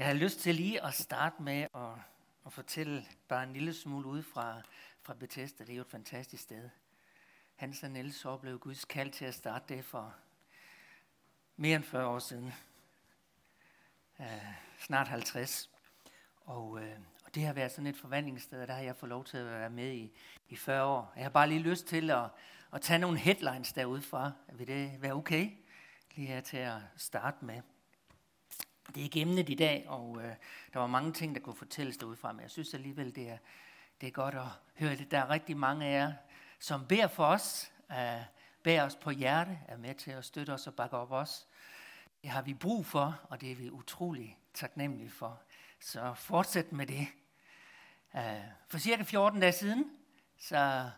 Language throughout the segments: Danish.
Jeg har lyst til lige at starte med at, at fortælle bare en lille smule ud fra, fra Bethesda. Det er jo et fantastisk sted. Hans og Niels oplevede Guds kald til at starte det for mere end 40 år siden. Uh, snart 50. Og, uh, og det har været sådan et forvandlingssted, og der har jeg fået lov til at være med i, i 40 år. Jeg har bare lige lyst til at, at tage nogle headlines derudfra. Vil det være okay? Lige her til at starte med. Det er ikke emnet i dag, og øh, der var mange ting, der kunne fortælles derudfra, men jeg synes alligevel, det er, det er godt at høre det. Der er rigtig mange af jer, som beder for os, øh, beder os på hjerte, er med til at støtte os og bakke op os. Det har vi brug for, og det er vi utrolig taknemmelige for. Så fortsæt med det. Øh, for cirka 14 dage siden, så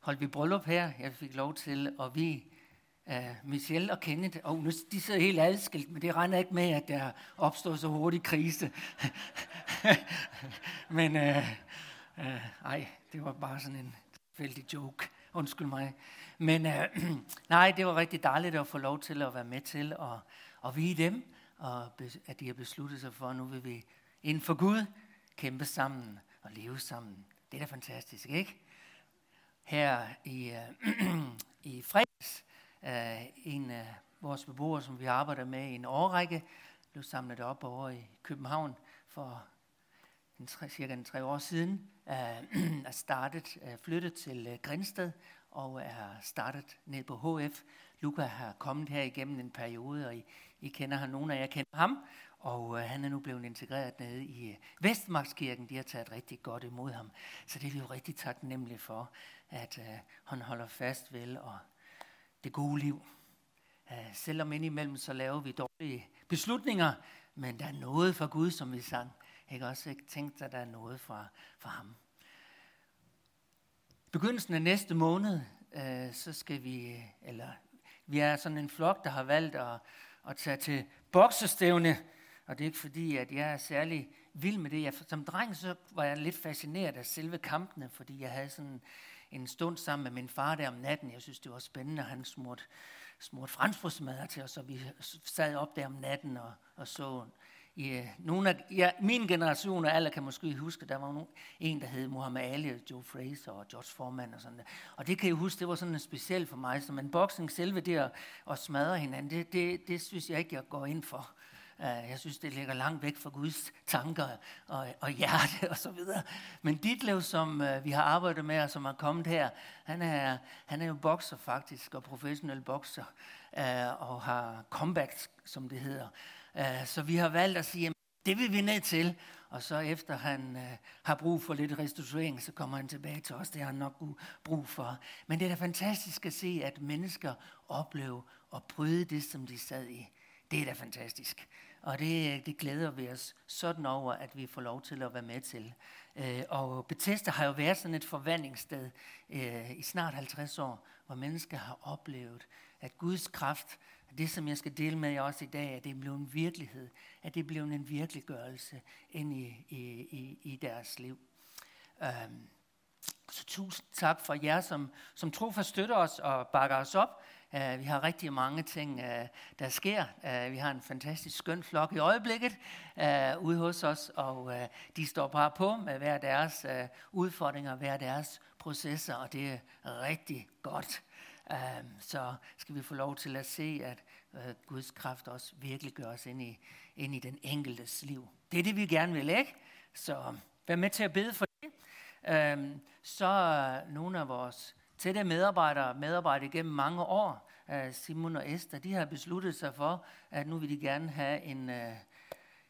holdt vi bryllup her. Jeg fik lov til at vi uh, Michelle og Kenneth, og nu, de sidder helt adskilt, men det regner ikke med, at der opstår så hurtig krise. men uh, uh, ej, det var bare sådan en vældig joke. Undskyld mig. Men uh, nej, det var rigtig dejligt at få lov til at være med til at, og vide dem, og at de har besluttet sig for, at nu vil vi inden for Gud kæmpe sammen og leve sammen. Det er da fantastisk, ikke? Her i, uh, i fredags, uh, en af vores beboere, som vi arbejder med i en årrække, blev samlet op over i København for en tre, cirka en tre år siden, uh, er startet, uh, flyttet til øh, uh, Grænsted og er startet ned på HF. Luca har kommet her igennem en periode, og I, I kender ham, nogle af jer kender ham, og øh, han er nu blevet integreret nede i øh, Vestmarkskirken. De har taget rigtig godt imod ham. Så det er vi jo rigtig taknemmelige for, at øh, han holder fast ved og det gode liv. Selvom indimellem så laver vi dårlige beslutninger, men der er noget fra Gud, som vi sang. Jeg også ikke tænkt, at der er noget fra, fra ham. Begyndelsen af næste måned, uh, så skal vi, eller vi er sådan en flok, der har valgt at, at tage til boksestævne og det er ikke fordi, at jeg er særlig vild med det. Jeg, som dreng så var jeg lidt fascineret af selve kampene, fordi jeg havde sådan en stund sammen med min far der om natten. Jeg synes, det var spændende, at han smurte, smurt franskbrødsmadder til os, og vi sad op der om natten og, og så i øh, nogle af ja, min generation, og alle kan måske huske, der var nogen, en, der hed Muhammad Ali, Joe Fraser og George Foreman og sådan der. Og det kan jeg huske, det var sådan en speciel for mig. Så men boxing, selve det at, at smadre hinanden, det, det, det synes jeg ikke, jeg går ind for. Øh, jeg synes, det ligger langt væk fra Guds tanker og, og hjerte og så videre. Men Ditlev, som øh, vi har arbejdet med og som er kommet her, han er, han er jo bokser faktisk og professionel bokser øh, og har comeback, som det hedder. Øh, så vi har valgt at sige, at det vil vi ned til. Og så efter han har brug for lidt restituering, så kommer han tilbage til os. Det har han nok brug for. Men det er da fantastisk at se, at mennesker oplever at bryde det, som de sad i. Det er da fantastisk. Og det, det glæder vi os sådan over, at vi får lov til at være med til. Øh, og Bethesda har jo været sådan et forvandlingssted øh, i snart 50 år, hvor mennesker har oplevet, at Guds kraft, det som jeg skal dele med jer også i dag, at det blev en virkelighed, at det blev en virkeliggørelse ind i, i, i, i deres liv. Øhm, så tusind tak for jer, som, som trofast støtter os og bakker os op. Uh, vi har rigtig mange ting, uh, der sker. Uh, vi har en fantastisk skøn flok i øjeblikket uh, ude hos os, og uh, de står bare på med hver deres uh, udfordringer, hver deres processer, og det er rigtig godt. Uh, så skal vi få lov til at se, at uh, Guds kraft også virkelig gør os ind i, ind i den enkeltes liv. Det er det, vi gerne vil, ikke? Så vær med til at bede for det. Uh, så nogle af vores tætte medarbejdere, medarbejdere gennem mange år, øh, Simon og Esther, de har besluttet sig for, at nu vil de gerne have en, øh,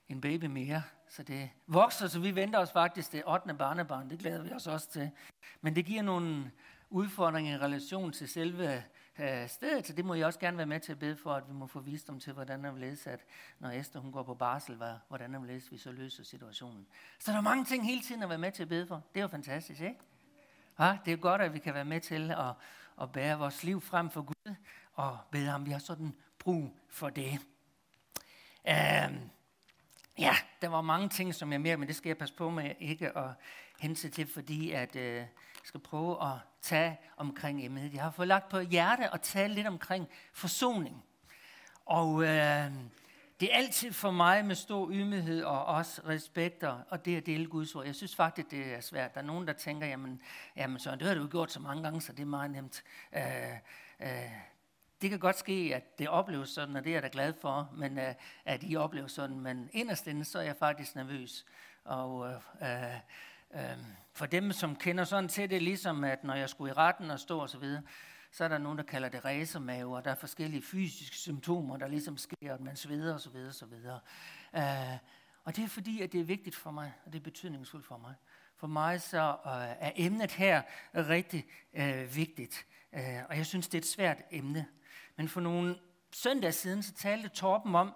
en baby mere. Så det vokser, så vi venter os faktisk det 8. barnebarn. Det glæder vi os også til. Men det giver nogle udfordringer i relation til selve øh, stedet, så det må jeg også gerne være med til at bede for, at vi må få visdom til, hvordan vi læser, at når Esther hun går på barsel, hvordan læser vi så løser situationen. Så der er mange ting hele tiden at være med til at bede for. Det er jo fantastisk, ikke? Ja, det er godt, at vi kan være med til at, at bære vores liv frem for Gud, og bede ham, vi har sådan brug for det. Um, ja, der var mange ting, som jeg mere, men det skal jeg passe på med ikke at hense til, fordi at, uh, jeg skal prøve at tage omkring emnet. Jeg har fået lagt på hjerte at tale lidt omkring forsoning. Og uh, det er altid for mig med stor ydmyghed og også respekt og det at dele Guds ord. Jeg synes faktisk, det er svært. Der er nogen, der tænker, jamen, jamen så det har du gjort så mange gange, så det er meget nemt. Øh, øh, det kan godt ske, at det opleves sådan, og det er jeg da glad for, men øh, at I oplever sådan. Men inderst inde, så er jeg faktisk nervøs. Og øh, øh, øh for dem, som kender sådan til det, ligesom at når jeg skulle i retten og stå og så videre, så er der nogen, der kalder det racermave, og der er forskellige fysiske symptomer, der ligesom sker, at man sveder og så videre, så videre. Uh, og det er fordi, at det er vigtigt for mig, og det er betydningsfuldt for mig. For mig så uh, er emnet her rigtig uh, vigtigt, uh, og jeg synes, det er et svært emne. Men for nogle søndag siden, så talte Torben om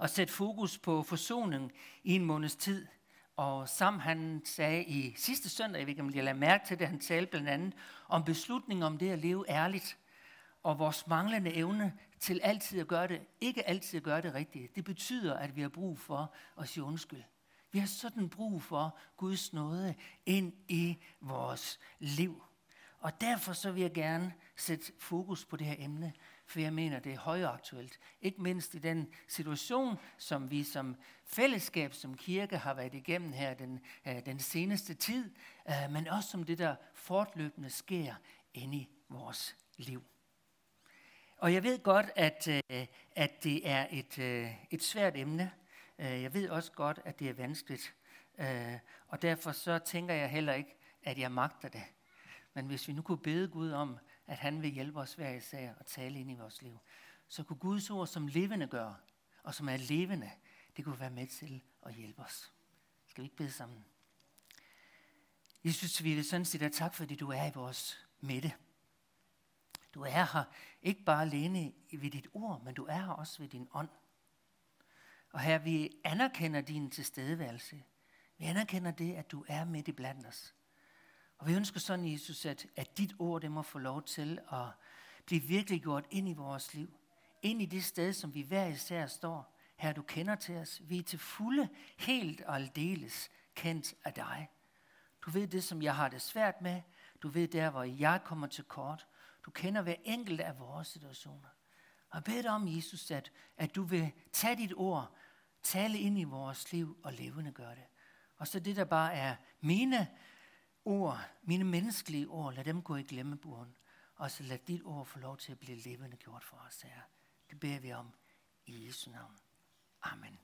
at sætte fokus på forsoning i en måneds tid. Og Sam han sagde i sidste søndag, jeg ved ikke om jeg lader mærke til det, han talte blandt andet om beslutningen om det at leve ærligt, og vores manglende evne til altid at gøre det, ikke altid at gøre det rigtigt. Det betyder, at vi har brug for at sige undskyld. Vi har sådan brug for Guds nåde ind i vores liv. Og derfor så vil jeg gerne sætte fokus på det her emne, for jeg mener, det er højaktuelt. Ikke mindst i den situation, som vi som fællesskab, som kirke har været igennem her den, øh, den seneste tid, øh, men også som det, der fortløbende sker inde i vores liv. Og jeg ved godt, at, øh, at det er et, øh, et svært emne. Øh, jeg ved også godt, at det er vanskeligt. Øh, og derfor så tænker jeg heller ikke, at jeg magter det. Men hvis vi nu kunne bede Gud om, at han vil hjælpe os hver især og tale ind i vores liv, så kunne Guds ord som levende gøre, og som er levende, det kunne være med til at hjælpe os. Skal vi ikke bede sammen? Jesus, vi vil sådan sige dig tak, fordi du er i vores midte. Du er her ikke bare alene ved dit ord, men du er her også ved din ånd. Og her vi anerkender din tilstedeværelse. Vi anerkender det, at du er midt i blandt os. Og vi ønsker sådan, Jesus, at, at dit ord det må få lov til at blive virkelig gjort ind i vores liv. Ind i det sted, som vi hver især står. Her du kender til os. Vi er til fulde, helt og aldeles kendt af dig. Du ved det, som jeg har det svært med. Du ved der, hvor jeg kommer til kort. Du kender hver enkelt af vores situationer. Og bed dig om, Jesus, at, at du vil tage dit ord, tale ind i vores liv og levende gøre det. Og så det, der bare er mine ord, mine menneskelige ord, lad dem gå i glemmebogen. Og så lad dit ord få lov til at blive levende gjort for os, her. Det beder vi om i Jesu navn. Amen.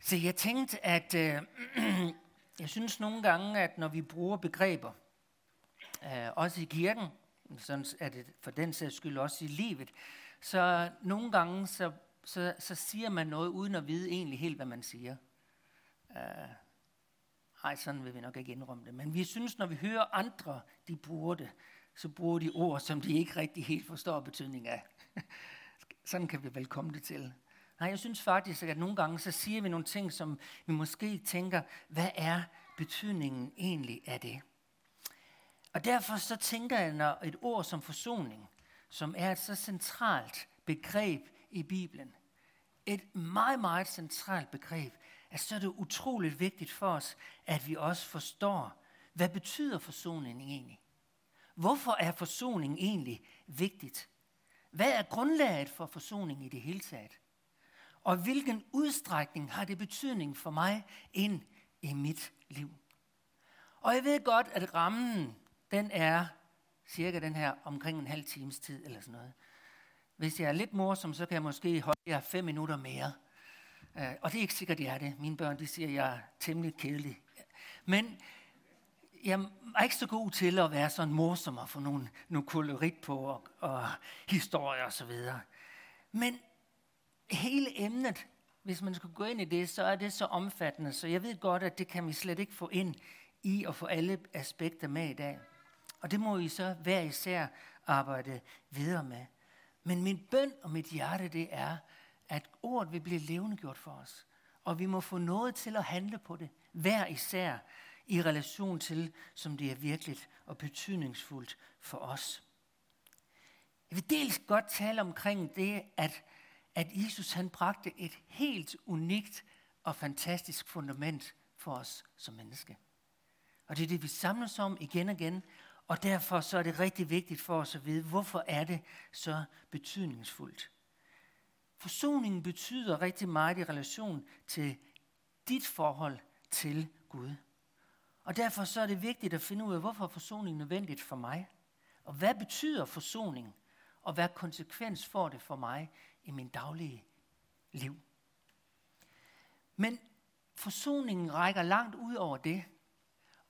Så jeg tænkte, at øh, jeg synes nogle gange, at når vi bruger begreber, øh, også i kirken, sådan er det for den sags skyld også i livet, så nogle gange så, så, så siger man noget uden at vide egentlig helt, hvad man siger. Øh, Nej, sådan vil vi nok ikke indrømme det. Men vi synes, når vi hører andre, de bruger det, så bruger de ord, som de ikke rigtig helt forstår betydning af. sådan kan vi vel komme det til. Nej, jeg synes faktisk, at nogle gange så siger vi nogle ting, som vi måske tænker, hvad er betydningen egentlig af det? Og derfor så tænker jeg, når et ord som forsoning, som er et så centralt begreb i Bibelen, et meget, meget centralt begreb, at så er det utroligt vigtigt for os, at vi også forstår, hvad betyder forsoning egentlig? Hvorfor er forsoning egentlig vigtigt? Hvad er grundlaget for forsoning i det hele taget? Og hvilken udstrækning har det betydning for mig ind i mit liv? Og jeg ved godt, at rammen, den er cirka den her omkring en halv times tid eller sådan noget. Hvis jeg er lidt morsom, så kan jeg måske holde jer fem minutter mere. Øh, og det er ikke sikkert, det er det. Mine børn de siger, at jeg er temmelig kedelig. Men jeg er ikke så god til at være sådan morsom og få nogle, nogle kolorit på og, og historier osv. Men hele emnet, hvis man skulle gå ind i det, så er det så omfattende, så jeg ved godt, at det kan vi slet ikke få ind i at få alle aspekter med i dag. Og det må I så hver især arbejde videre med. Men min bøn og mit hjerte, det er, at ordet vil blive levendegjort for os. Og vi må få noget til at handle på det, hver især, i relation til, som det er virkeligt og betydningsfuldt for os. Jeg vil dels godt tale omkring det, at, at Jesus han bragte et helt unikt og fantastisk fundament for os som menneske. Og det er det, vi samles om igen og igen, Og derfor så er det rigtig vigtigt for os at vide, hvorfor er det så betydningsfuldt. Forsoningen betyder rigtig meget i relation til dit forhold til Gud. Og derfor så er det vigtigt at finde ud af, hvorfor er forsoning nødvendigt for mig? Og hvad betyder forsoning? Og hvad konsekvens får det for mig i min daglige liv? Men forsoningen rækker langt ud over det.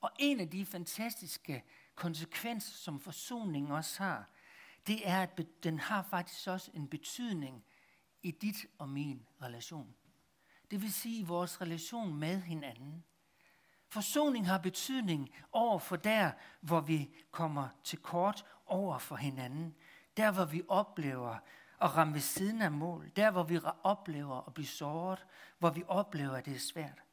Og en af de fantastiske konsekvenser, som forsoningen også har, det er, at den har faktisk også en betydning i dit og min relation. Det vil sige i vores relation med hinanden. Forsoning har betydning over for der, hvor vi kommer til kort over for hinanden. Der, hvor vi oplever at ramme ved siden af mål. Der, hvor vi oplever at blive såret. Hvor vi oplever, at det er svært.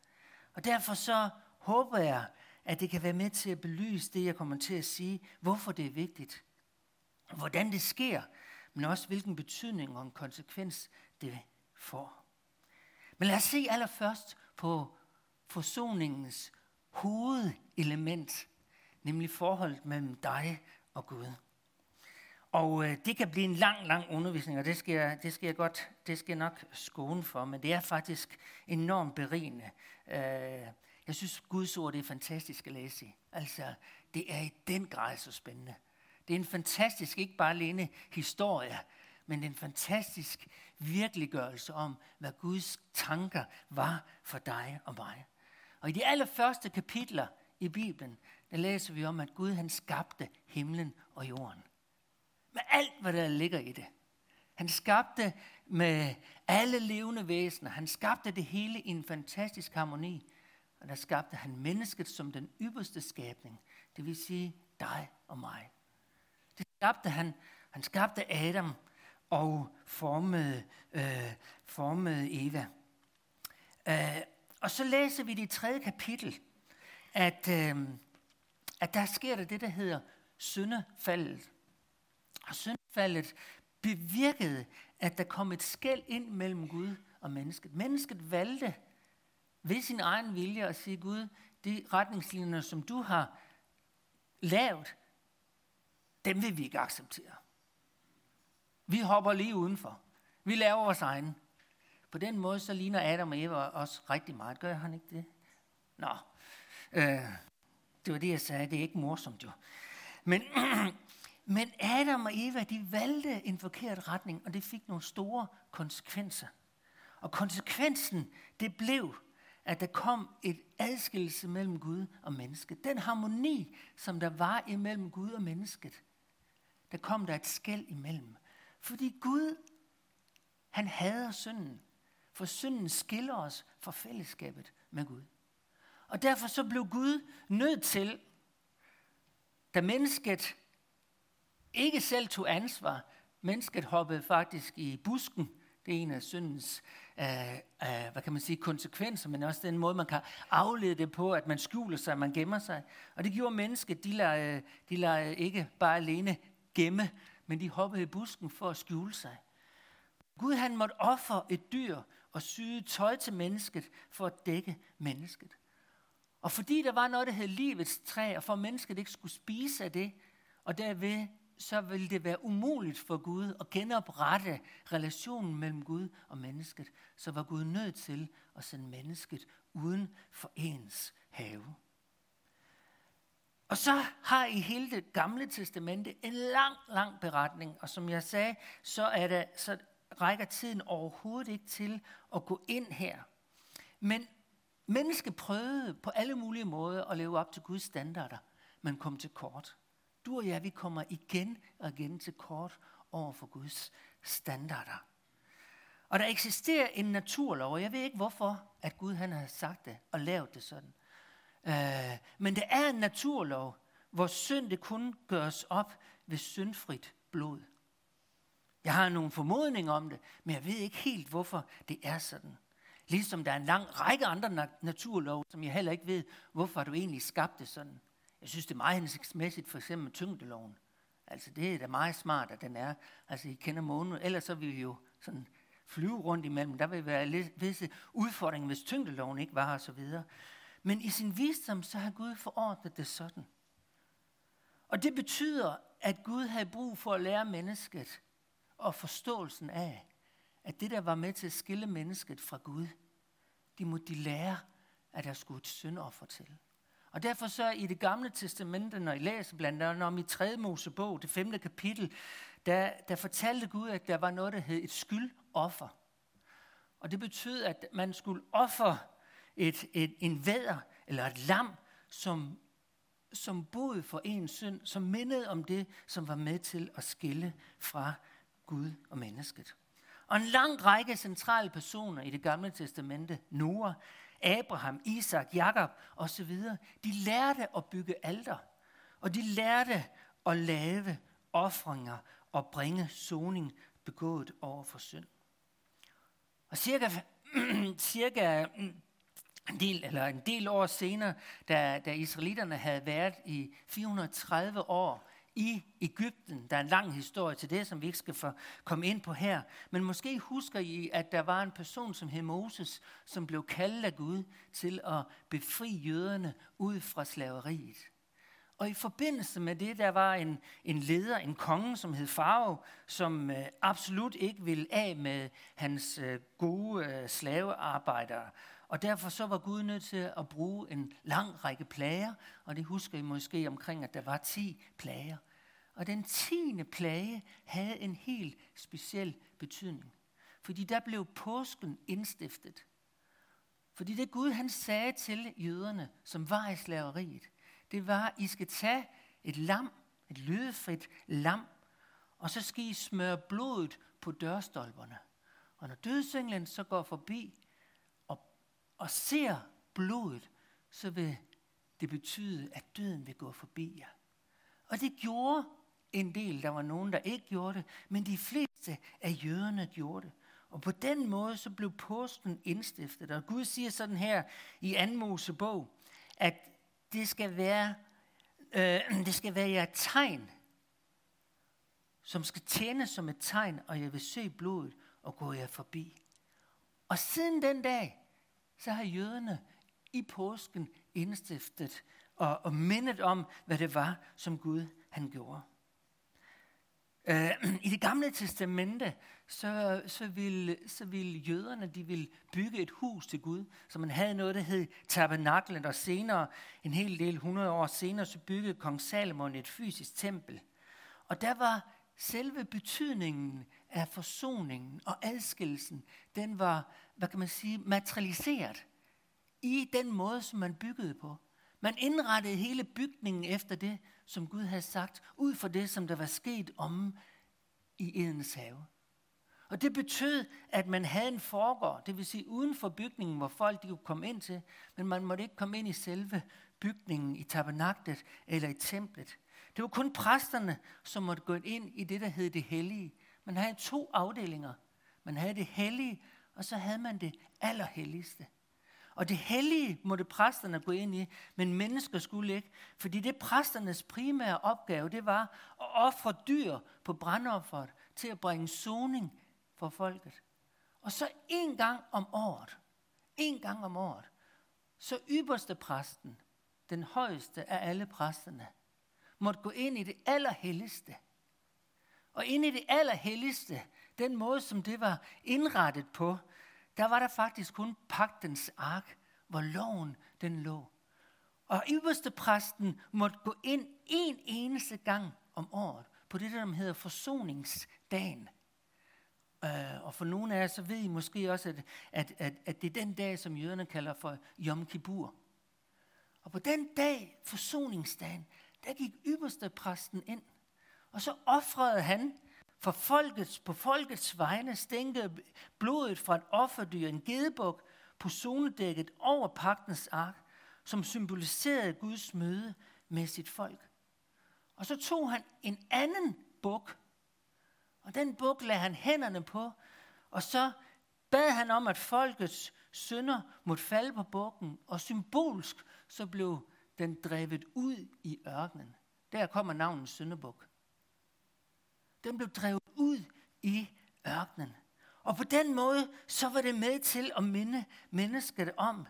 Og derfor så håber jeg, at det kan være med til at belyse det, jeg kommer til at sige, hvorfor det er vigtigt. Hvordan det sker, men også hvilken betydning og en konsekvens det får. Men lad os se allerførst på forsoningens hovedelement, nemlig forholdet mellem dig og Gud. Og øh, det kan blive en lang, lang undervisning, og det skal, jeg, det skal jeg godt, det skal jeg nok skåne for, men det er faktisk enormt berigende. Øh, jeg synes, Guds ord det er fantastisk at læse i. Altså, det er i den grad så spændende. Det er en fantastisk, ikke bare alene historie, men en fantastisk virkeliggørelse om, hvad Guds tanker var for dig og mig. Og i de allerførste kapitler i Bibelen, der læser vi om, at Gud han skabte himlen og jorden. Med alt, hvad der ligger i det. Han skabte med alle levende væsener. Han skabte det hele i en fantastisk harmoni. Og der skabte han mennesket som den ypperste skabning. Det vil sige dig og mig. Skabte han. Han skabte Adam og formede, øh, formede Eva. Øh, og så læser vi i det tredje kapitel, at, øh, at der sker der det, der hedder syndefaldet. Og syndefaldet bevirkede, at der kom et skæld ind mellem Gud og mennesket. Mennesket valgte ved sin egen vilje at sige, Gud, de retningslinjer, som du har lavet, dem vil vi ikke acceptere. Vi hopper lige udenfor. Vi laver vores egen. På den måde, så ligner Adam og Eva også rigtig meget. Gør han ikke det? Nå, øh, det var det, jeg sagde. Det er ikke morsomt jo. Men, men Adam og Eva, de valgte en forkert retning, og det fik nogle store konsekvenser. Og konsekvensen, det blev, at der kom et adskillelse mellem Gud og mennesket. Den harmoni, som der var imellem Gud og mennesket, der kom der et skæld imellem. Fordi Gud, han hader synden. For synden skiller os fra fællesskabet med Gud. Og derfor så blev Gud nødt til, da mennesket ikke selv tog ansvar, mennesket hoppede faktisk i busken, det er en af syndens øh, øh, hvad kan man sige, konsekvenser, men også den måde, man kan aflede det på, at man skjuler sig, man gemmer sig. Og det gjorde mennesket, de lader, de lader ikke bare alene gemme, men de hoppede i busken for at skjule sig. Gud han måtte ofre et dyr og syde tøj til mennesket for at dække mennesket. Og fordi der var noget, der hed livets træ, og for at mennesket ikke skulle spise af det, og derved så ville det være umuligt for Gud at genoprette relationen mellem Gud og mennesket, så var Gud nødt til at sende mennesket uden for ens have. Og så har I hele det gamle testamente en lang, lang beretning, og som jeg sagde, så, er det, så rækker tiden overhovedet ikke til at gå ind her. Men mennesket prøvede på alle mulige måder at leve op til Guds standarder, men kom til kort. Du og jeg, vi kommer igen og igen til kort over for Guds standarder. Og der eksisterer en naturlov, og jeg ved ikke hvorfor, at Gud han har sagt det og lavet det sådan. Øh, men det er en naturlov, hvor synd det kun gøres op ved syndfrit blod. Jeg har nogle formodninger om det, men jeg ved ikke helt, hvorfor det er sådan. Ligesom der er en lang række andre naturlov, som jeg heller ikke ved, hvorfor du egentlig skabte sådan. Jeg synes, det er meget hensigtsmæssigt, for eksempel med tyngdeloven. Altså, det er da meget smart, at den er. Altså, I kender månen, ellers så vil vi jo sådan flyve rundt imellem. Der vil være lidt, visse udfordringer, hvis tyngdeloven ikke var her, og så videre. Men i sin visdom, så har Gud forordnet det sådan. Og det betyder, at Gud havde brug for at lære mennesket og forståelsen af, at det, der var med til at skille mennesket fra Gud, de måtte de lære, at der skulle et syndoffer til. Og derfor så i det gamle testamente, når I læser blandt andet om i 3. Mosebog, det 5. kapitel, der, der fortalte Gud, at der var noget, der hed et skyldoffer. Og det betød, at man skulle ofre et, et, en væder eller et lam, som, som boede for en synd, som mindede om det, som var med til at skille fra Gud og mennesket. Og en lang række centrale personer i det gamle testamente, Noah, Abraham, Isak, Jakob osv., de lærte at bygge alter, og de lærte at lave ofringer og bringe soning begået over for synd. Og cirka, cirka en del, eller en del år senere, da, da israelitterne havde været i 430 år i Ægypten. Der er en lang historie til det, som vi ikke skal få komme ind på her. Men måske husker I, at der var en person som hed Moses, som blev kaldt af Gud til at befri jøderne ud fra slaveriet. Og i forbindelse med det, der var en, en leder, en konge, som hed Farao, som øh, absolut ikke ville af med hans øh, gode øh, slavearbejdere. Og derfor så var Gud nødt til at bruge en lang række plager, og det husker I måske omkring, at der var ti plager. Og den tiende plage havde en helt speciel betydning. Fordi der blev påsken indstiftet. Fordi det Gud han sagde til jøderne, som var i slaveriet, det var, I skal tage et lam, et lydefrit lam, og så skal I smøre blodet på dørstolperne. Og når dødsenglen så går forbi, og ser blodet, så vil det betyde, at døden vil gå forbi jer. Og det gjorde en del. Der var nogen, der ikke gjorde det, men de fleste af jøderne gjorde det. Og på den måde så blev påsken indstiftet. Og Gud siger sådan her i 2. Mosebog, at det skal være, øh, det skal være jer tegn, som skal tjene som et tegn, og jeg vil se blodet og gå jer forbi. Og siden den dag, så har jøderne i påsken indstiftet og, og mindet om, hvad det var, som Gud han gjorde. Uh, I det gamle testamente, så, så, ville, så ville jøderne de ville bygge et hus til Gud, så man havde noget, der hed tabernaklet, og senere, en hel del hundrede år senere, så byggede kong Salomon et fysisk tempel. Og der var selve betydningen af forsoningen og adskillelsen, den var, hvad kan man sige, materialiseret i den måde, som man byggede på. Man indrettede hele bygningen efter det, som Gud havde sagt, ud fra det, som der var sket om i Edens have. Og det betød, at man havde en forgård, det vil sige uden for bygningen, hvor folk de kunne komme ind til, men man måtte ikke komme ind i selve bygningen, i tabernaklet eller i templet. Det var kun præsterne, som måtte gå ind i det, der hed det hellige. Man havde to afdelinger. Man havde det hellige, og så havde man det allerhelligste. Og det hellige måtte præsterne gå ind i, men mennesker skulle ikke. Fordi det præsternes primære opgave, det var at ofre dyr på brandofferet til at bringe soning for folket. Og så en gang om året, en gang om året, så ypperste præsten, den højeste af alle præsterne, måtte gå ind i det allerhelligste. Og ind i det allerhelligste, den måde, som det var indrettet på, der var der faktisk kun pagtens ark, hvor loven den lå. Og ypperste præsten måtte gå ind en eneste gang om året på det, der hedder forsoningsdagen. Uh, og for nogle af jer, så ved I måske også, at, at, at, at det er den dag, som jøderne kalder for Yom Kippur. Og på den dag, forsoningsdagen, der gik ypperste præsten ind, og så offrede han for folkets, på folkets vegne stænkede blodet fra et offerdyr, en gedebuk, på zonedækket over pagtens ark, som symboliserede Guds møde med sit folk. Og så tog han en anden buk, og den buk lagde han hænderne på, og så bad han om, at folkets sønder måtte falde på bukken, og symbolsk så blev den drevet ud i ørkenen. Der kommer navnet Sønderbuk. Den blev drevet ud i ørkenen. Og på den måde, så var det med til at minde mennesket om,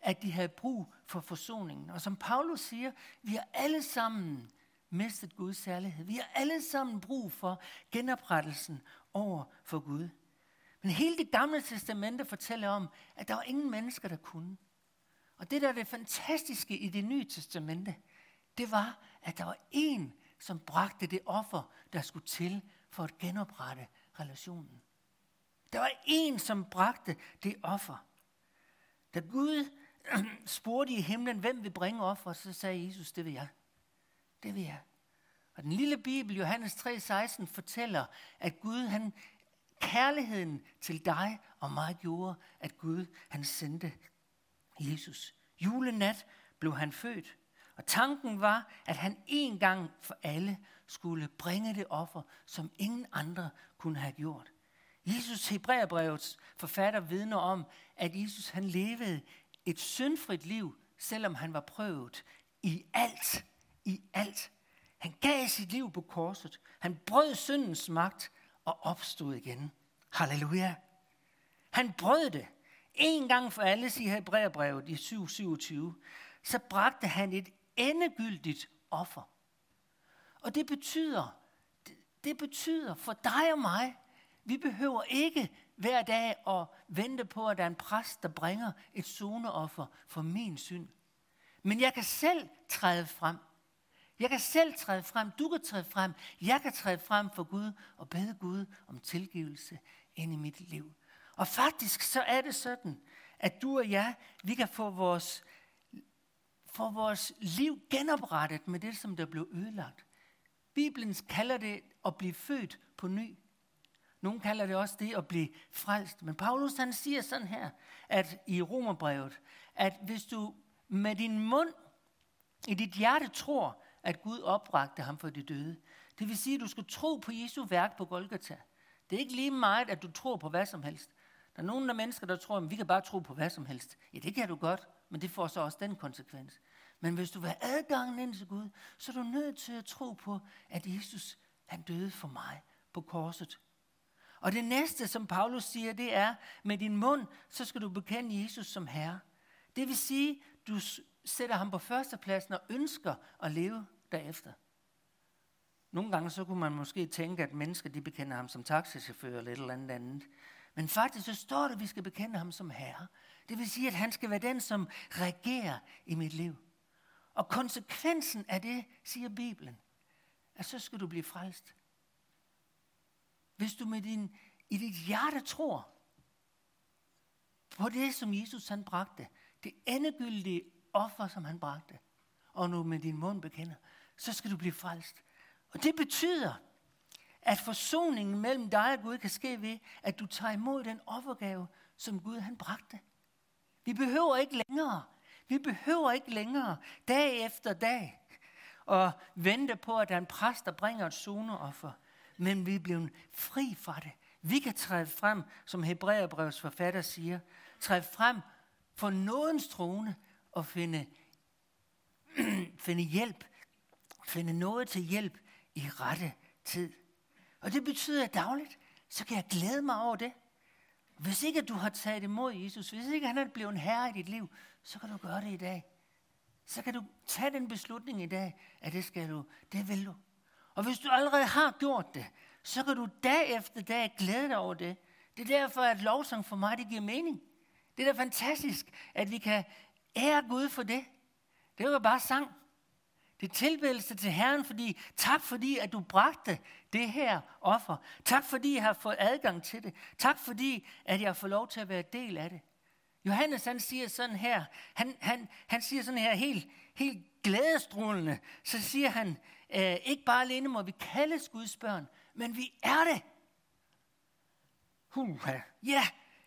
at de havde brug for forsoningen. Og som Paulus siger, vi har alle sammen mistet Guds særlighed. Vi har alle sammen brug for genoprettelsen over for Gud. Men hele det gamle testamente fortæller om, at der var ingen mennesker, der kunne. Og det, der er det fantastiske i det nye testamente, det var, at der var én, som bragte det offer, der skulle til for at genoprette relationen. Der var en, som bragte det offer. Da Gud spurgte i himlen, hvem vil bringe offer, så sagde Jesus, det vil jeg. Det vil jeg. Og den lille bibel, Johannes 3,16, fortæller, at Gud, han, kærligheden til dig og mig gjorde, at Gud, han sendte Jesus. Julenat blev han født. Og tanken var, at han en gang for alle skulle bringe det offer, som ingen andre kunne have gjort. Jesus Hebræerbrevets forfatter vidner om, at Jesus han levede et syndfrit liv, selvom han var prøvet i alt. I alt. Han gav sit liv på korset. Han brød syndens magt og opstod igen. Halleluja. Han brød det. En gang for alle, siger Hebræerbrevet i 7.27, så bragte han et endegyldigt offer. Og det betyder, det, betyder for dig og mig, vi behøver ikke hver dag at vente på, at der er en præst, der bringer et zoneoffer for min synd. Men jeg kan selv træde frem. Jeg kan selv træde frem. Du kan træde frem. Jeg kan træde frem for Gud og bede Gud om tilgivelse ind i mit liv. Og faktisk så er det sådan, at du og jeg, vi kan få vores, få vores liv genoprettet med det, som der blev ødelagt. Bibelen kalder det at blive født på ny. Nogle kalder det også det at blive frelst. Men Paulus han siger sådan her, at i Romerbrevet, at hvis du med din mund i dit hjerte tror, at Gud opbragte ham for de døde, det vil sige, at du skal tro på Jesu værk på Golgata. Det er ikke lige meget, at du tror på hvad som helst. Der er nogle af mennesker, der tror, at vi kan bare tro på hvad som helst. Ja, det kan du godt, men det får så også den konsekvens. Men hvis du vil have adgangen ind til Gud, så er du nødt til at tro på, at Jesus han døde for mig på korset. Og det næste, som Paulus siger, det er, med din mund, så skal du bekende Jesus som Herre. Det vil sige, du sætter ham på førstepladsen og ønsker at leve derefter. Nogle gange så kunne man måske tænke, at mennesker de bekender ham som taxichauffør eller et eller andet andet. Men faktisk så står det, at vi skal bekende ham som herre. Det vil sige, at han skal være den, som regerer i mit liv. Og konsekvensen af det, siger Bibelen, at så skal du blive frelst. Hvis du med din, i dit hjerte tror på det, som Jesus han bragte, det endegyldige offer, som han bragte, og nu med din mund bekender, så skal du blive frelst. Og det betyder, at forsoningen mellem dig og Gud kan ske ved, at du tager imod den offergave, som Gud han bragte. Vi behøver ikke længere, vi behøver ikke længere dag efter dag og vente på, at der er en præst, der bringer et zoneoffer. Men vi er blevet fri fra det. Vi kan træde frem, som Hebræerbrevets forfatter siger, træde frem for nådens trone og finde, finde hjælp, finde noget til hjælp i rette tid. Og det betyder at dagligt, så kan jeg glæde mig over det. Hvis ikke du har taget imod Jesus, hvis ikke han er blevet en herre i dit liv, så kan du gøre det i dag. Så kan du tage den beslutning i dag, at det skal du, det vil du. Og hvis du allerede har gjort det, så kan du dag efter dag glæde dig over det. Det er derfor, at lovsang for mig, det giver mening. Det er da fantastisk, at vi kan ære Gud for det. Det er bare sang. Det er tilbedelse til Herren, fordi tak fordi, at du bragte det her offer. Tak fordi, jeg har fået adgang til det. Tak fordi, at jeg har fået lov til at være del af det. Johannes han siger sådan her, han, han, han siger sådan her helt, helt glædestrålende, så siger han, øh, ikke bare alene må vi kaldes Guds børn, men vi er det. Huha. Ja,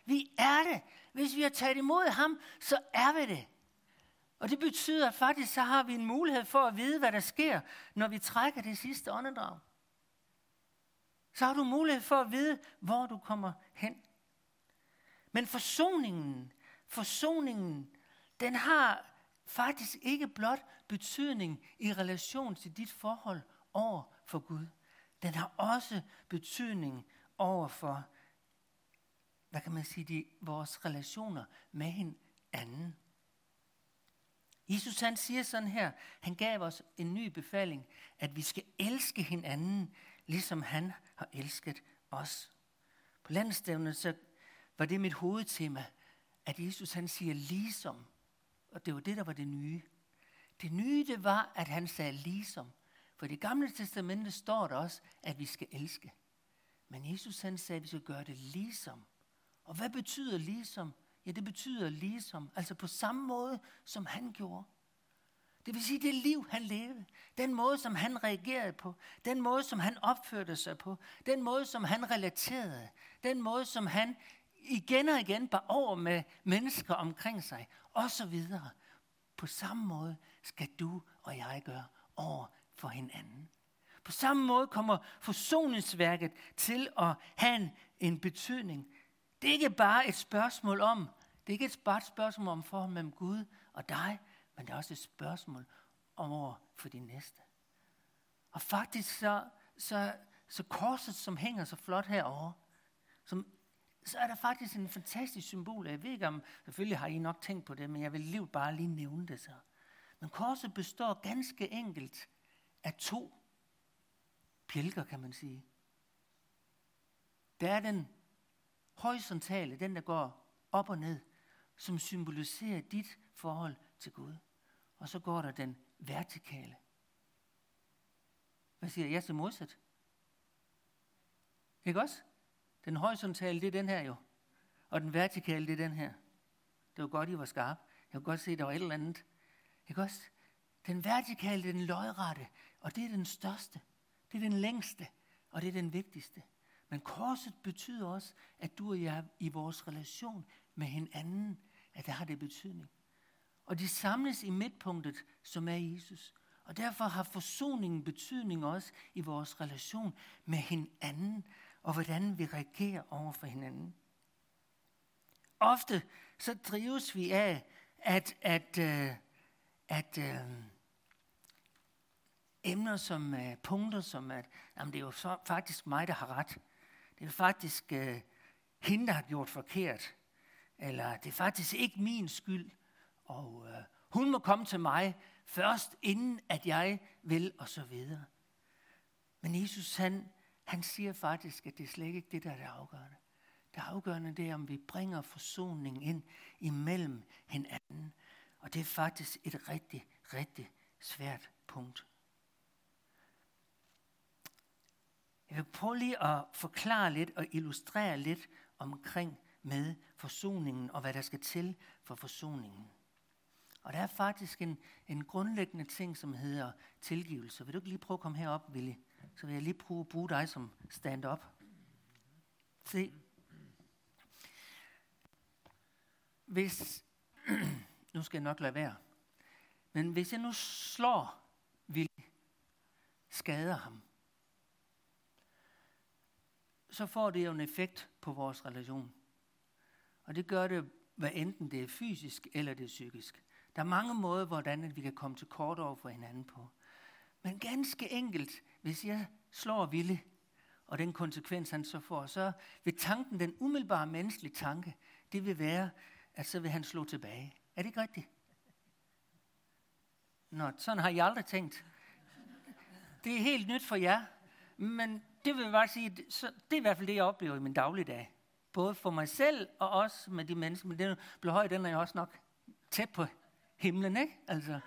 vi er det. Hvis vi har taget imod ham, så er vi det. Og det betyder, at faktisk så har vi en mulighed for at vide, hvad der sker, når vi trækker det sidste åndedrag. Så har du mulighed for at vide, hvor du kommer hen. Men forsoningen, forsoningen, den har faktisk ikke blot betydning i relation til dit forhold over for Gud. Den har også betydning over for, hvad kan man sige, de, vores relationer med hinanden. Jesus han siger sådan her, han gav os en ny befaling, at vi skal elske hinanden, ligesom han har elsket os. På landstævnet så var det mit hovedtema, at Jesus han siger ligesom. Og det var det, der var det nye. Det nye, det var, at han sagde ligesom. For i det gamle testamente står der også, at vi skal elske. Men Jesus han sagde, at vi skal gøre det ligesom. Og hvad betyder ligesom? Ja, det betyder ligesom, altså på samme måde, som han gjorde. Det vil sige, det liv, han levede, den måde, som han reagerede på, den måde, som han opførte sig på, den måde, som han relaterede, den måde, som han igen og igen bar over med mennesker omkring sig, og så videre. På samme måde skal du og jeg gøre over for hinanden. På samme måde kommer forsoningsværket til at have en, en betydning. Det er ikke bare et spørgsmål om, det er ikke et bare et spørgsmål om forhold mellem Gud og dig, men det er også et spørgsmål om over for din næste. Og faktisk så, så, så korset, som hænger så flot herovre, som, så er der faktisk en fantastisk symbol. Jeg ved ikke om, selvfølgelig har I nok tænkt på det, men jeg vil lige bare lige nævne det så. Men korset består ganske enkelt af to pjælker, kan man sige. Der er den horisontale, den der går op og ned, som symboliserer dit forhold til Gud. Og så går der den vertikale. Hvad siger jeg til modsat? Ikke også? Den horisontale, det er den her jo. Og den vertikale, det er den her. Det var godt, I var skarpe. Jeg kunne godt se, at der var et eller andet. Ikke også? Den vertikale, det er den lodrette, og det er den største. Det er den længste, og det er den vigtigste. Men korset betyder også, at du og jeg i vores relation med hinanden, at der har det betydning. Og de samles i midtpunktet, som er Jesus. Og derfor har forsoningen betydning også i vores relation med hinanden, og hvordan vi reagerer over for hinanden. Ofte så drives vi af, at, at, at, at øh, emner som øh, punkter, som at jamen, det er jo så, faktisk mig, der har ret. Det er faktisk øh, hende, der har gjort forkert. Eller det er faktisk ikke min skyld. Og øh, hun må komme til mig først, inden at jeg vil, og så videre. Men Jesus, han, han siger faktisk, at det er slet ikke det, der er det afgørende. Det afgørende det er, om vi bringer forsoning ind imellem hinanden. Og det er faktisk et rigtig, rigtig svært punkt. Jeg vil prøve lige at forklare lidt og illustrere lidt omkring med forsoningen og hvad der skal til for forsoningen. Og der er faktisk en, en grundlæggende ting, som hedder tilgivelse. Vil du ikke lige prøve at komme herop, Ville? Så vil jeg lige prøve at bruge dig som stand-up. Se. Hvis, nu skal jeg nok lade være, men hvis jeg nu slår Ville, skader ham, så får det jo en effekt på vores relation. Og det gør det, hvad enten det er fysisk eller det er psykisk. Der er mange måder, hvordan vi kan komme til kort over for hinanden på. Men ganske enkelt, hvis jeg slår Ville, og den konsekvens han så får, så vil tanken, den umiddelbare menneskelige tanke, det vil være, at så vil han slå tilbage. Er det ikke rigtigt? Nå, sådan har jeg aldrig tænkt. Det er helt nyt for jer, men det vil jeg bare sige, så det er i hvert fald det, jeg oplever i min dagligdag. Både for mig selv og også med de mennesker. Men den blev høj, den er jeg også nok tæt på himlen, ikke? Altså.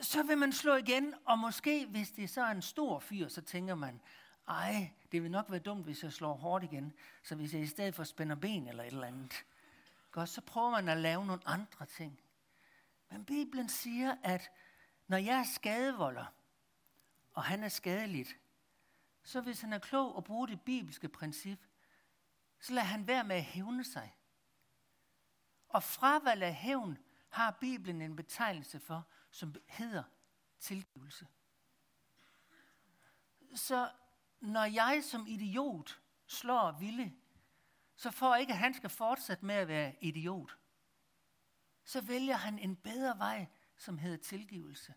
Så vil man slå igen, og måske, hvis det så er en stor fyr, så tænker man, ej, det vil nok være dumt, hvis jeg slår hårdt igen. Så hvis jeg i stedet for spænder ben eller et eller andet, godt, så prøver man at lave nogle andre ting. Men Bibelen siger, at når jeg er skadevolder, og han er skadeligt, så hvis han er klog og bruger det bibelske princip, så lader han være med at hævne sig. Og fravalg af hævn har Bibelen en betegnelse for, som hedder tilgivelse. Så når jeg som idiot slår Ville, så for ikke, at han skal fortsætte med at være idiot, så vælger han en bedre vej, som hedder tilgivelse.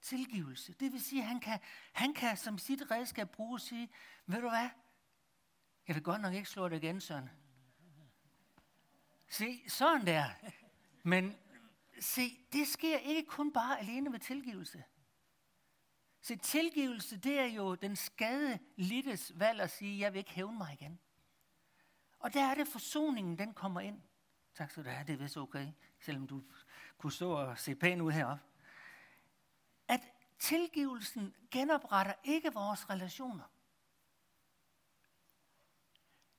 Tilgivelse. Det vil sige, at han kan, han kan som sit redskab bruge og sige, ved du hvad, jeg vil godt nok ikke slå det igen, Søren. Se, sådan der. Men se, det sker ikke kun bare alene ved tilgivelse. Se, tilgivelse, det er jo den skade littes valg at sige, jeg vil ikke hævne mig igen. Og der er det forsoningen, den kommer ind. Tak skal du have, det er vist okay, selvom du kunne stå og se pæn ud heroppe. At tilgivelsen genopretter ikke vores relationer.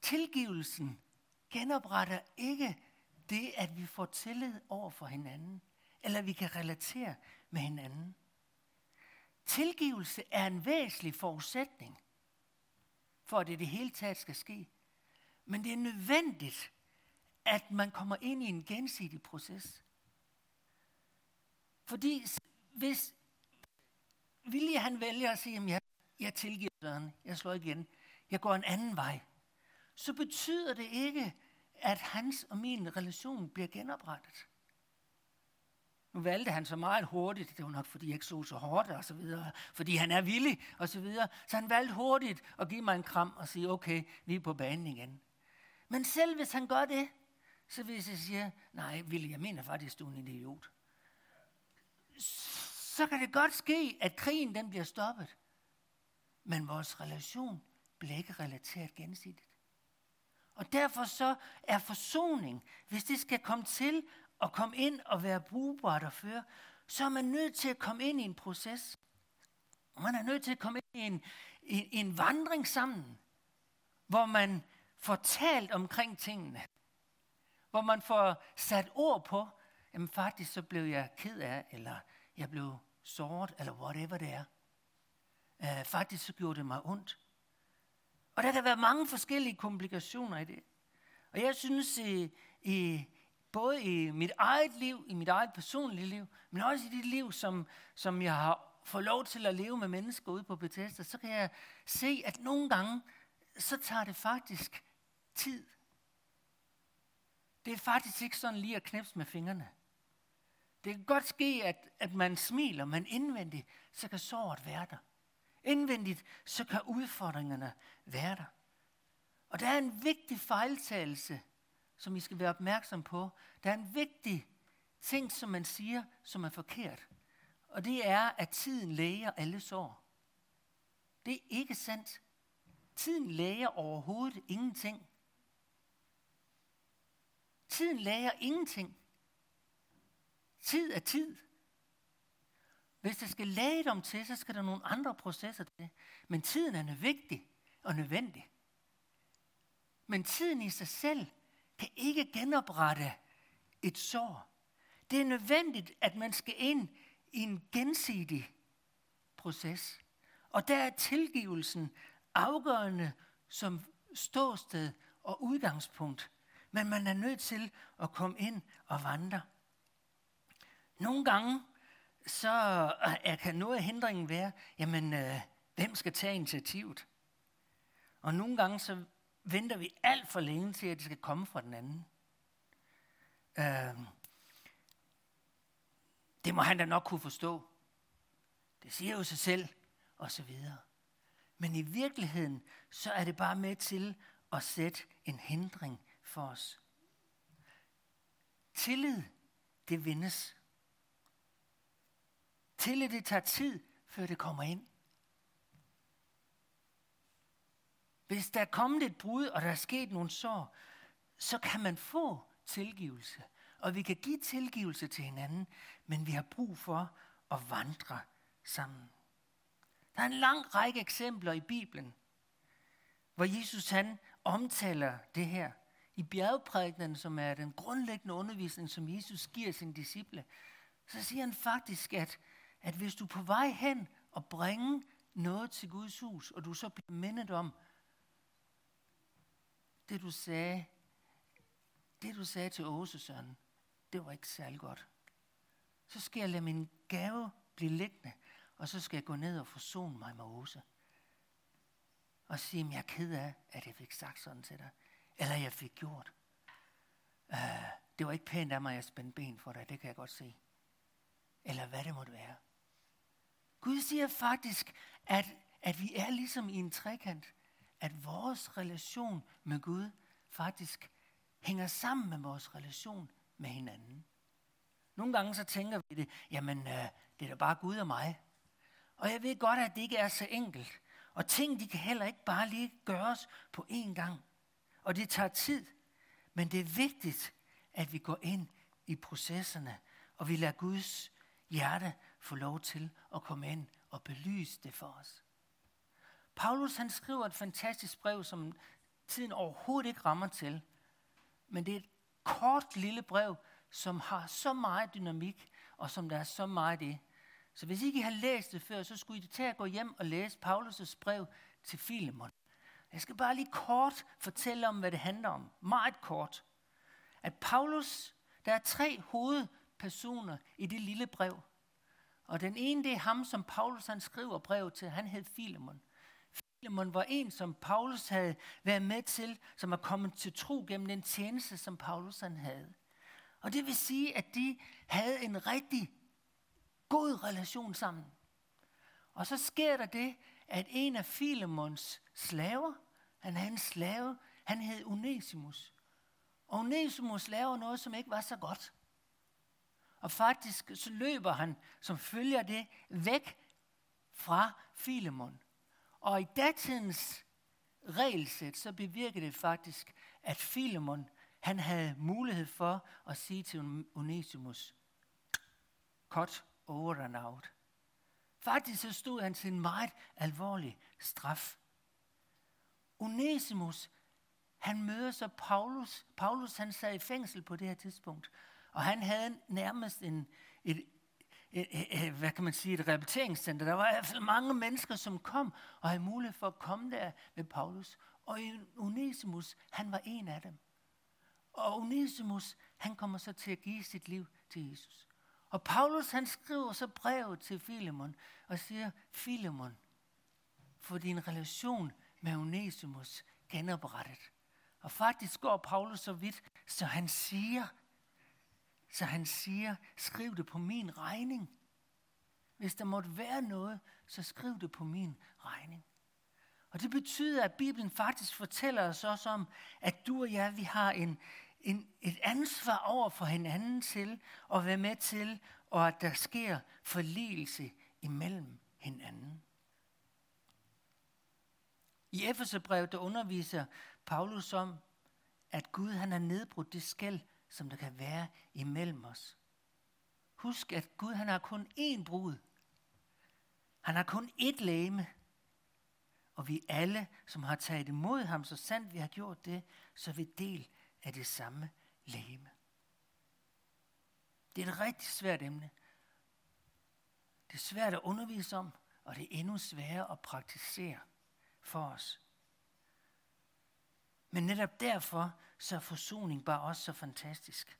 Tilgivelsen genopretter ikke det, at vi får tillid over for hinanden, eller vi kan relatere med hinanden. Tilgivelse er en væsentlig forudsætning for, at det det hele taget skal ske. Men det er nødvendigt, at man kommer ind i en gensidig proces. Fordi hvis Vilje han vælger at sige, at jeg, jeg tilgiver Søren, jeg slår igen, jeg går en anden vej, så betyder det ikke, at hans og min relation bliver genoprettet. Nu valgte han så meget hurtigt, det var nok fordi jeg ikke så så hårdt og så videre, fordi han er villig og så videre, så han valgte hurtigt at give mig en kram og sige, okay, vi er på banen igen. Men selv hvis han gør det, så hvis jeg siger, nej, Ville, jeg mener faktisk, du er en idiot. Så kan det godt ske, at krigen den bliver stoppet. Men vores relation bliver ikke relateret gensidigt. Og derfor så er forsoning, hvis det skal komme til at komme ind og være brugbart og føre, så er man nødt til at komme ind i en proces. Man er nødt til at komme ind i en, en, en vandring sammen, hvor man får talt omkring tingene. Hvor man får sat ord på, jamen faktisk så blev jeg ked af, eller jeg blev såret, eller whatever det er. Uh, faktisk så gjorde det mig ondt. Og der kan være mange forskellige komplikationer i det. Og jeg synes, i, i, både i mit eget liv, i mit eget personlige liv, men også i det liv, som, som jeg har fået lov til at leve med mennesker ude på Bethesda, så kan jeg se, at nogle gange, så tager det faktisk tid. Det er faktisk ikke sådan lige at knipse med fingrene. Det kan godt ske, at, at man smiler, men indvendigt, så kan såret være der. Indvendigt, så kan udfordringerne være der. Og der er en vigtig fejltagelse, som I skal være opmærksom på. Der er en vigtig ting, som man siger, som er forkert. Og det er, at tiden læger alle sår. Det er ikke sandt. Tiden læger overhovedet ingenting. Tiden læger ingenting. Tid er tid. Hvis der skal lægedom til, så skal der nogle andre processer til. Men tiden er vigtig og nødvendig. Men tiden i sig selv kan ikke genoprette et sår. Det er nødvendigt, at man skal ind i en gensidig proces. Og der er tilgivelsen afgørende som ståsted og udgangspunkt. Men man er nødt til at komme ind og vandre. Nogle gange, så er, kan noget af hindringen være, jamen, øh, hvem skal tage initiativet? Og nogle gange, så venter vi alt for længe til, at det skal komme fra den anden. Øh, det må han da nok kunne forstå. Det siger jo sig selv, og så videre. Men i virkeligheden, så er det bare med til at sætte en hindring for os. Tillid, det vindes. Tillid, det tager tid, før det kommer ind. Hvis der er kommet et brud, og der er sket nogle sår, så kan man få tilgivelse. Og vi kan give tilgivelse til hinanden, men vi har brug for at vandre sammen. Der er en lang række eksempler i Bibelen, hvor Jesus han omtaler det her. I bjergprædikenen, som er den grundlæggende undervisning, som Jesus giver sine disciple, så siger han faktisk, at, at hvis du er på vej hen og bringe noget til Guds hus, og du så bliver mindet om, det du sagde, det du sagde til Åse, søn, det var ikke særlig godt. Så skal jeg lade min gave blive liggende, og så skal jeg gå ned og forsone mig med Åse. Og sige, at jeg er ked af, at jeg fik sagt sådan til dig. Eller jeg fik gjort. Uh, det var ikke pænt af mig, at jeg spændte ben for dig, det kan jeg godt se. Eller hvad det måtte være. Gud siger faktisk, at, at vi er ligesom i en trekant at vores relation med Gud faktisk hænger sammen med vores relation med hinanden. Nogle gange så tænker vi det, jamen øh, det er da bare Gud og mig. Og jeg ved godt, at det ikke er så enkelt. Og ting, de kan heller ikke bare lige gøres på én gang. Og det tager tid. Men det er vigtigt, at vi går ind i processerne, og vi lader Guds hjerte få lov til at komme ind og belyse det for os. Paulus han skriver et fantastisk brev, som tiden overhovedet ikke rammer til. Men det er et kort lille brev, som har så meget dynamik, og som der er så meget i. Så hvis ikke I har læst det før, så skulle I tage at gå hjem og læse Paulus' brev til Filemon. Jeg skal bare lige kort fortælle om, hvad det handler om. Meget kort. At Paulus, der er tre hovedpersoner i det lille brev. Og den ene, det er ham, som Paulus han skriver brev til. Han hed Filemon. Filemon var en, som Paulus havde været med til, som er kommet til tro gennem den tjeneste, som Paulus han havde. Og det vil sige, at de havde en rigtig god relation sammen. Og så sker der det, at en af Filemons slaver, han havde en slave, han hed Onesimus. Og Onesimus laver noget, som ikke var så godt. Og faktisk så løber han, som følger det, væk fra Filemon. Og i datidens regelsæt, så bevirker det faktisk, at Filemon, han havde mulighed for at sige til Onesimus, cut over and out. Faktisk så stod han til en meget alvorlig straf. Onesimus, han møder så Paulus. Paulus, han sad i fængsel på det her tidspunkt. Og han havde nærmest en, et, et, et, hvad kan man sige, et rehabiliteringscenter. Der var i hvert fald mange mennesker, som kom og havde mulighed for at komme der med Paulus. Og Onesimus, han var en af dem. Og Onesimus, han kommer så til at give sit liv til Jesus. Og Paulus han skriver så brevet til Filemon og siger, Filemon, for din relation med Onesimus genoprettet. Og faktisk går Paulus så vidt, så han siger, så han siger, skriv det på min regning. Hvis der måtte være noget, så skriv det på min regning. Og det betyder, at Bibelen faktisk fortæller os også om, at du og jeg, vi har en, en, et ansvar over for hinanden til at være med til, og at der sker forligelse imellem hinanden. I Efeserbrevet der underviser Paulus om, at Gud han har nedbrudt det skæld, som der kan være imellem os. Husk, at Gud han har kun én brud. Han har kun ét læme. Og vi alle, som har taget imod ham, så sandt vi har gjort det, så er vi del af det samme læme. Det er et rigtig svært emne. Det er svært at undervise om, og det er endnu sværere at praktisere for os. Men netop derfor, så er forsoning bare også så fantastisk.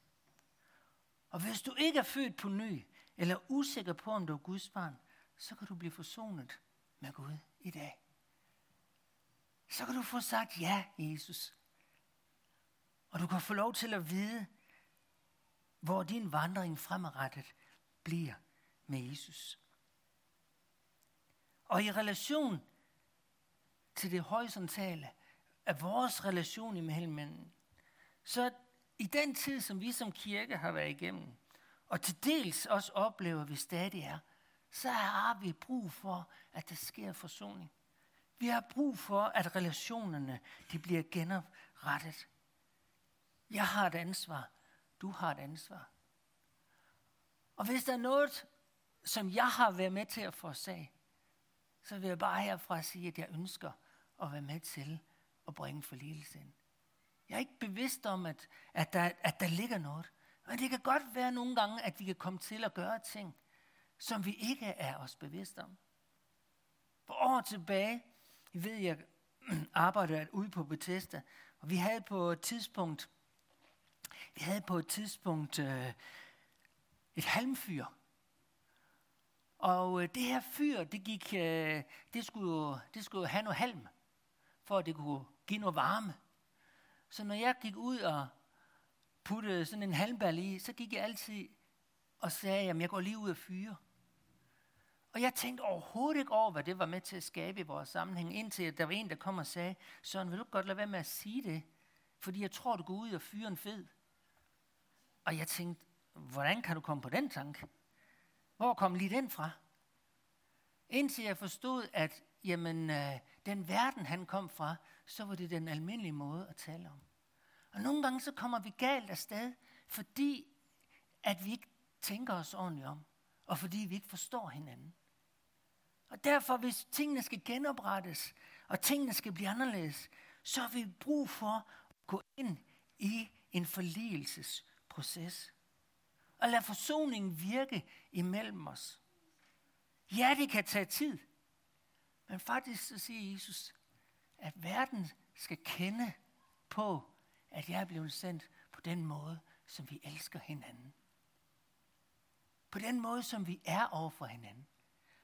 Og hvis du ikke er født på ny, eller usikker på, om du er Guds barn, så kan du blive forsonet med Gud i dag. Så kan du få sagt ja, Jesus. Og du kan få lov til at vide, hvor din vandring fremadrettet bliver med Jesus. Og i relation til det horisontale af vores relation imellem mænden, så i den tid, som vi som kirke har været igennem, og til dels også oplever, vi stadig er, så har vi brug for, at der sker forsoning. Vi har brug for, at relationerne de bliver genoprettet. Jeg har et ansvar. Du har et ansvar. Og hvis der er noget, som jeg har været med til at forsage, så vil jeg bare herfra sige, at jeg ønsker at være med til at bringe forligelse ind. Jeg er ikke bevidst om, at, at, der, at der ligger noget. Men det kan godt være nogle gange, at vi kan komme til at gøre ting, som vi ikke er os bevidst om. For år tilbage, I ved, jeg arbejdede ude på Bethesda, og vi havde på et tidspunkt, vi havde på et tidspunkt øh, et halmfyr. Og øh, det her fyr, det, gik, øh, det, skulle, det skulle have noget halm, for at det kunne give noget varme. Så når jeg gik ud og puttede sådan en halmball i, så gik jeg altid og sagde, at jeg går lige ud og fyre. Og jeg tænkte overhovedet ikke over, hvad det var med til at skabe i vores sammenhæng, indtil der var en, der kom og sagde, Søren, vil du godt lade være med at sige det? Fordi jeg tror, du går ud og fyrer en fed. Og jeg tænkte, hvordan kan du komme på den tanke? Hvor kom lige den fra? Indtil jeg forstod, at jamen, øh, den verden, han kom fra, så var det den almindelige måde at tale om. Og nogle gange så kommer vi galt afsted, fordi at vi ikke tænker os ordentligt om, og fordi vi ikke forstår hinanden. Og derfor, hvis tingene skal genoprettes, og tingene skal blive anderledes, så har vi brug for at gå ind i en forligelsesproces. Og lade forsoningen virke imellem os. Ja, det kan tage tid. Men faktisk så siger Jesus, at verden skal kende på, at jeg er blevet sendt på den måde, som vi elsker hinanden. På den måde, som vi er over for hinanden.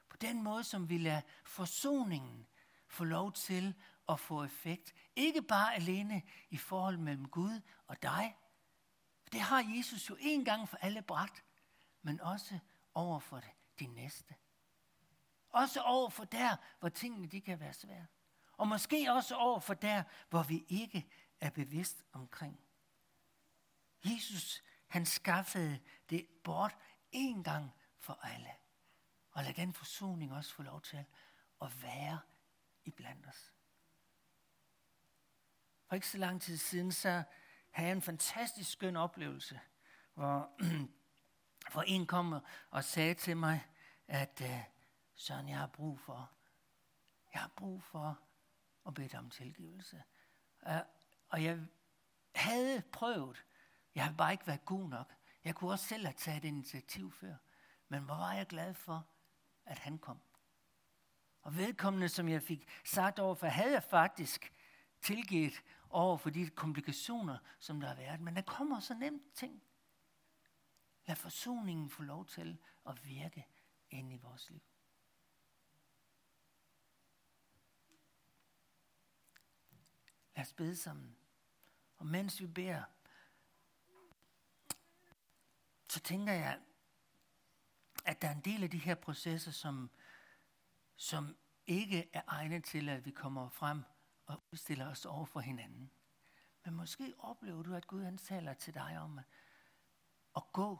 På den måde, som vi lader forsoningen få lov til at få effekt. Ikke bare alene i forhold mellem Gud og dig. Det har Jesus jo en gang for alle bragt, men også over for det, de næste. Også over for der, hvor tingene de kan være svære. Og måske også over for der, hvor vi ikke er bevidst omkring. Jesus, han skaffede det bort en gang for alle. Og lad den forsoning også få lov til at være i blandt os. For ikke så lang tid siden, så havde jeg en fantastisk skøn oplevelse, hvor, hvor en kom og sagde til mig, at øh, Søren, jeg har brug for, jeg har brug for og bedt om tilgivelse. Uh, og jeg havde prøvet, jeg havde bare ikke været god nok. Jeg kunne også selv have taget initiativ før. Men hvor var jeg glad for, at han kom. Og vedkommende, som jeg fik sagt overfor, havde jeg faktisk tilgivet over for de komplikationer, som der har været. Men der kommer så nemt ting. Lad forsoningen få lov til at virke ind i vores liv. Lad os bede sammen. Og mens vi beder, så tænker jeg, at der er en del af de her processer, som, som ikke er egnet til, at vi kommer frem og udstiller os over for hinanden. Men måske oplever du, at Gud han taler til dig om at, at gå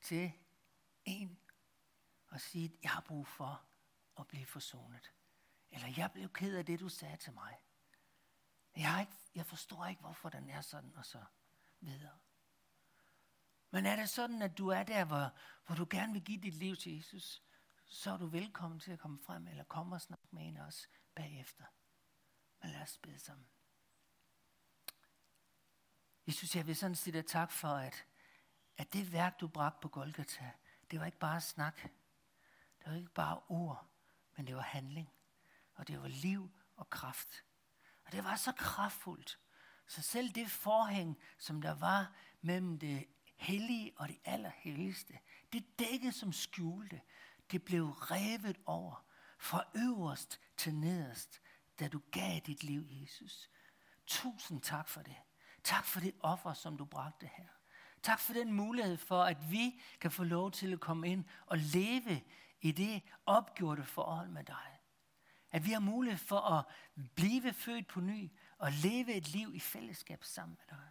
til en og sige, jeg har brug for at blive forsonet. Eller jeg blev ked af det, du sagde til mig. Jeg, har ikke, jeg forstår ikke, hvorfor den er sådan og så videre. Men er det sådan, at du er der, hvor, hvor du gerne vil give dit liv til Jesus, så er du velkommen til at komme frem, eller komme og snakke med en os bagefter. Men lad os bede sammen. Jesus, jeg vil sådan sige dig tak for, at, at det værk, du bragte på Golgata, det var ikke bare snak. Det var ikke bare ord, men det var handling. Og det var liv og kraft. Og det var så kraftfuldt. Så selv det forhæng, som der var mellem det hellige og det allerhelligste, det dække, som skjulte, det blev revet over fra øverst til nederst, da du gav dit liv, Jesus. Tusind tak for det. Tak for det offer, som du bragte her. Tak for den mulighed for, at vi kan få lov til at komme ind og leve i det opgjorte forhold med dig. At vi har mulighed for at blive født på ny og leve et liv i fællesskab sammen med dig.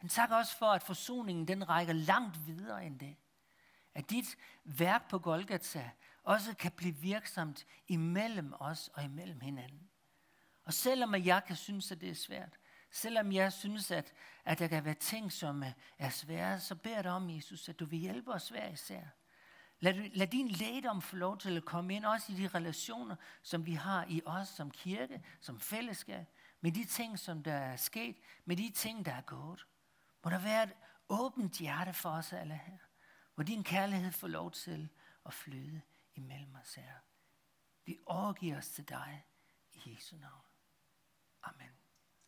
Men tak også for, at forsoningen den rækker langt videre end det. At dit værk på Golgata også kan blive virksomt imellem os og imellem hinanden. Og selvom jeg kan synes, at det er svært, selvom jeg synes, at, at der kan være ting, som er svære, så beder jeg dig om, Jesus, at du vil hjælpe os hver især. Lad, lad din lægedom få lov til at komme ind, også i de relationer, som vi har i os som kirke, som fællesskab, med de ting, som der er sket, med de ting, der er gået. Må der være et åbent hjerte for os alle her. Må din kærlighed få lov til at flyde imellem os her. Vi overgiver os til dig i Jesu navn. Amen.